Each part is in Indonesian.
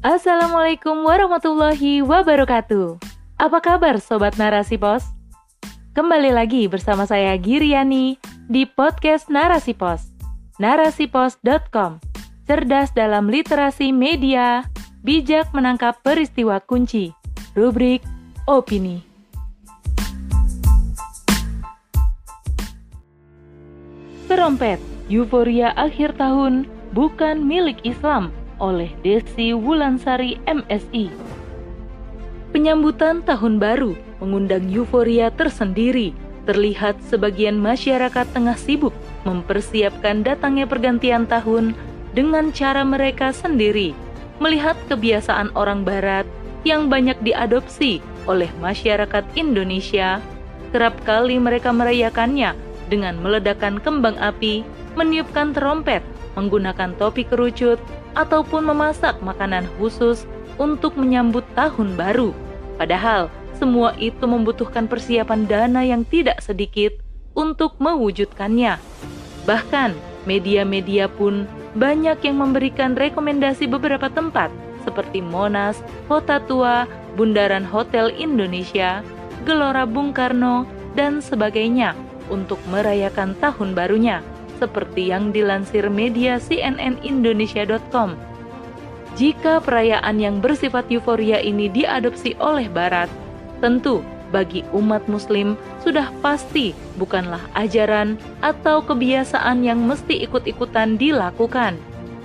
Assalamualaikum warahmatullahi wabarakatuh. Apa kabar sobat Narasi Pos? Kembali lagi bersama saya Giriani di podcast Narasi Pos. Narasipos.com. Cerdas dalam literasi media, bijak menangkap peristiwa kunci. Rubrik opini. Terompet, euforia akhir tahun bukan milik Islam oleh Desi Wulansari MSI. Penyambutan tahun baru mengundang euforia tersendiri. Terlihat sebagian masyarakat tengah sibuk mempersiapkan datangnya pergantian tahun dengan cara mereka sendiri, melihat kebiasaan orang barat yang banyak diadopsi oleh masyarakat Indonesia. Kerap kali mereka merayakannya dengan meledakkan kembang api, meniupkan trompet, menggunakan topi kerucut, ataupun memasak makanan khusus untuk menyambut tahun baru. Padahal, semua itu membutuhkan persiapan dana yang tidak sedikit untuk mewujudkannya. Bahkan, media-media pun banyak yang memberikan rekomendasi beberapa tempat seperti Monas, Kota Tua, Bundaran Hotel Indonesia, Gelora Bung Karno, dan sebagainya untuk merayakan tahun barunya seperti yang dilansir media cnnindonesia.com. Jika perayaan yang bersifat euforia ini diadopsi oleh Barat, tentu bagi umat Muslim sudah pasti bukanlah ajaran atau kebiasaan yang mesti ikut-ikutan dilakukan.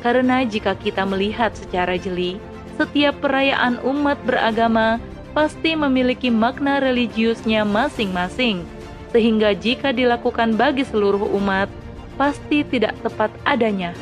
Karena jika kita melihat secara jeli, setiap perayaan umat beragama pasti memiliki makna religiusnya masing-masing, sehingga jika dilakukan bagi seluruh umat, pasti tidak tepat adanya.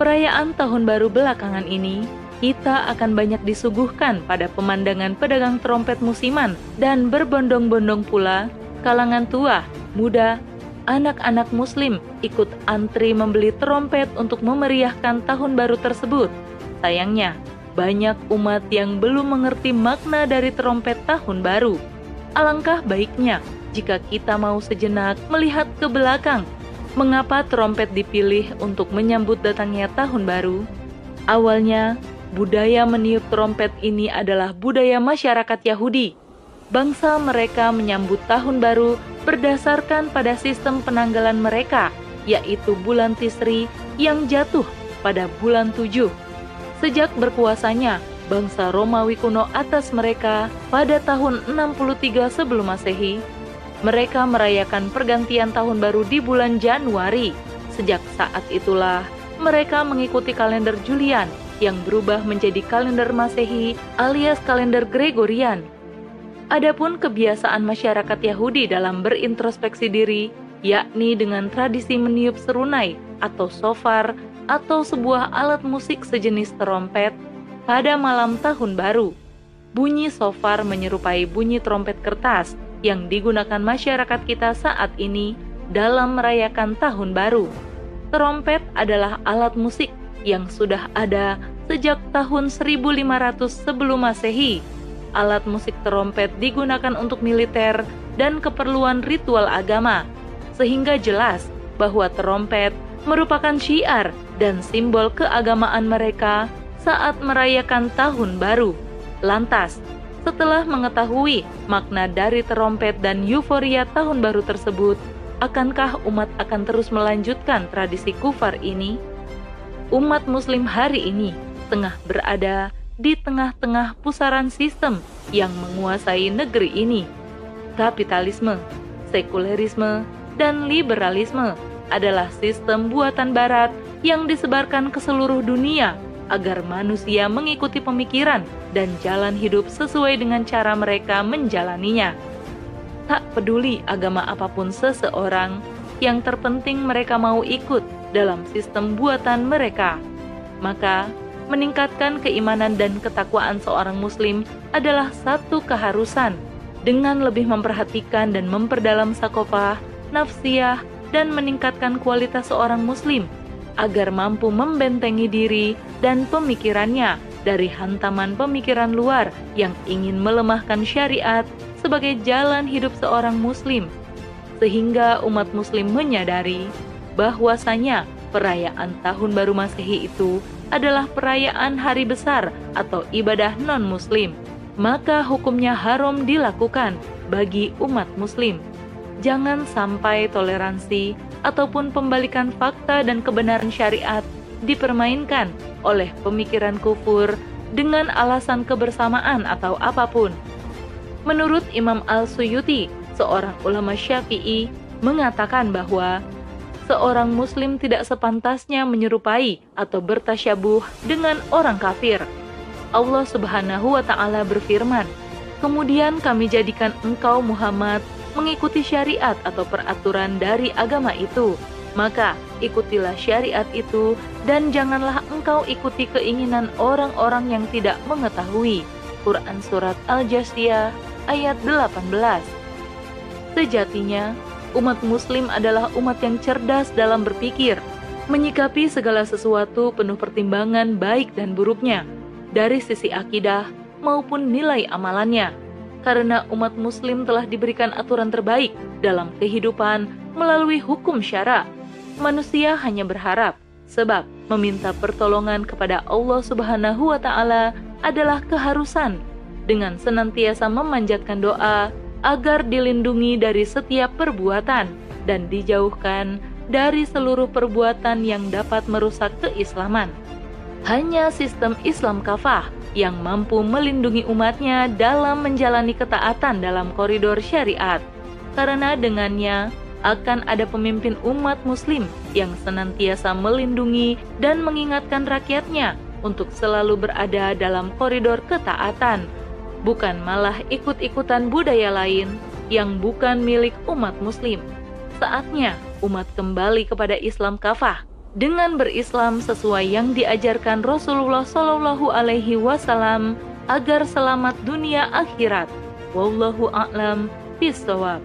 Perayaan Tahun Baru belakangan ini, kita akan banyak disuguhkan pada pemandangan pedagang trompet musiman dan berbondong-bondong pula kalangan tua, muda, anak-anak muslim ikut antri membeli trompet untuk memeriahkan tahun baru tersebut. Sayangnya, banyak umat yang belum mengerti makna dari trompet tahun baru. Alangkah baiknya jika kita mau sejenak melihat ke belakang Mengapa trompet dipilih untuk menyambut datangnya tahun baru? Awalnya, budaya meniup trompet ini adalah budaya masyarakat Yahudi. Bangsa mereka menyambut tahun baru berdasarkan pada sistem penanggalan mereka, yaitu bulan Tisri yang jatuh pada bulan tujuh. Sejak berkuasanya, bangsa Romawi kuno atas mereka pada tahun 63 sebelum Masehi, mereka merayakan pergantian tahun baru di bulan Januari. Sejak saat itulah mereka mengikuti kalender Julian yang berubah menjadi kalender Masehi alias kalender Gregorian. Adapun kebiasaan masyarakat Yahudi dalam berintrospeksi diri, yakni dengan tradisi meniup serunai atau sofar atau sebuah alat musik sejenis trompet pada malam tahun baru. Bunyi sofar menyerupai bunyi trompet kertas yang digunakan masyarakat kita saat ini dalam merayakan Tahun Baru. Terompet adalah alat musik yang sudah ada sejak tahun 1500 sebelum Masehi. Alat musik terompet digunakan untuk militer dan keperluan ritual agama, sehingga jelas bahwa terompet merupakan syiar dan simbol keagamaan mereka saat merayakan Tahun Baru. Lantas, setelah mengetahui makna dari terompet dan euforia tahun baru tersebut, akankah umat akan terus melanjutkan tradisi kufar ini? Umat Muslim hari ini tengah berada di tengah-tengah pusaran sistem yang menguasai negeri ini. Kapitalisme, sekulerisme, dan liberalisme adalah sistem buatan Barat yang disebarkan ke seluruh dunia agar manusia mengikuti pemikiran dan jalan hidup sesuai dengan cara mereka menjalaninya. Tak peduli agama apa pun seseorang, yang terpenting mereka mau ikut dalam sistem buatan mereka. Maka, meningkatkan keimanan dan ketakwaan seorang Muslim adalah satu keharusan. Dengan lebih memperhatikan dan memperdalam sakofah, nafsiyah, dan meningkatkan kualitas seorang Muslim agar mampu membentengi diri dan pemikirannya dari hantaman pemikiran luar yang ingin melemahkan syariat sebagai jalan hidup seorang Muslim, sehingga umat Muslim menyadari bahwasanya perayaan Tahun Baru Masehi itu adalah perayaan hari besar atau ibadah non-Muslim, maka hukumnya haram dilakukan bagi umat Muslim. Jangan sampai toleransi ataupun pembalikan fakta dan kebenaran syariat dipermainkan oleh pemikiran kufur dengan alasan kebersamaan atau apa pun. Menurut Imam Al-Suyuti, seorang ulama Syafi'i, mengatakan bahwa seorang muslim tidak sepantasnya menyerupai atau bertasyabuh dengan orang kafir. Allah Subhanahu wa taala berfirman, "Kemudian kami jadikan engkau Muhammad mengikuti syariat atau peraturan dari agama itu, maka ikutilah syariat itu dan janganlah engkau ikuti keinginan orang-orang yang tidak mengetahui." Quran surat Al-Jasiyah ayat 18. Sejatinya, umat muslim adalah umat yang cerdas dalam berpikir, menyikapi segala sesuatu penuh pertimbangan baik dan buruknya, dari sisi akidah maupun nilai amalannya. Karena umat muslim telah diberikan aturan terbaik dalam kehidupan melalui hukum syara. Manusia hanya berharap, sebab meminta pertolongan kepada Allah Subhanahu wa taala adalah keharusan dengan senantiasa memanjatkan doa agar dilindungi dari setiap perbuatan dan dijauhkan dari seluruh perbuatan yang dapat merusak keislaman. Hanya sistem Islam kafah yang mampu melindungi umatnya dalam menjalani ketaatan dalam koridor syariat. Karena dengannya akan ada pemimpin umat muslim yang senantiasa melindungi dan mengingatkan rakyatnya untuk selalu berada dalam koridor ketaatan bukan malah ikut-ikutan budaya lain yang bukan milik umat muslim. Saatnya umat kembali kepada Islam kafah dengan berislam sesuai yang diajarkan Rasulullah Shallallahu alaihi wasallam agar selamat dunia akhirat. Wallahu a'lam bishawab.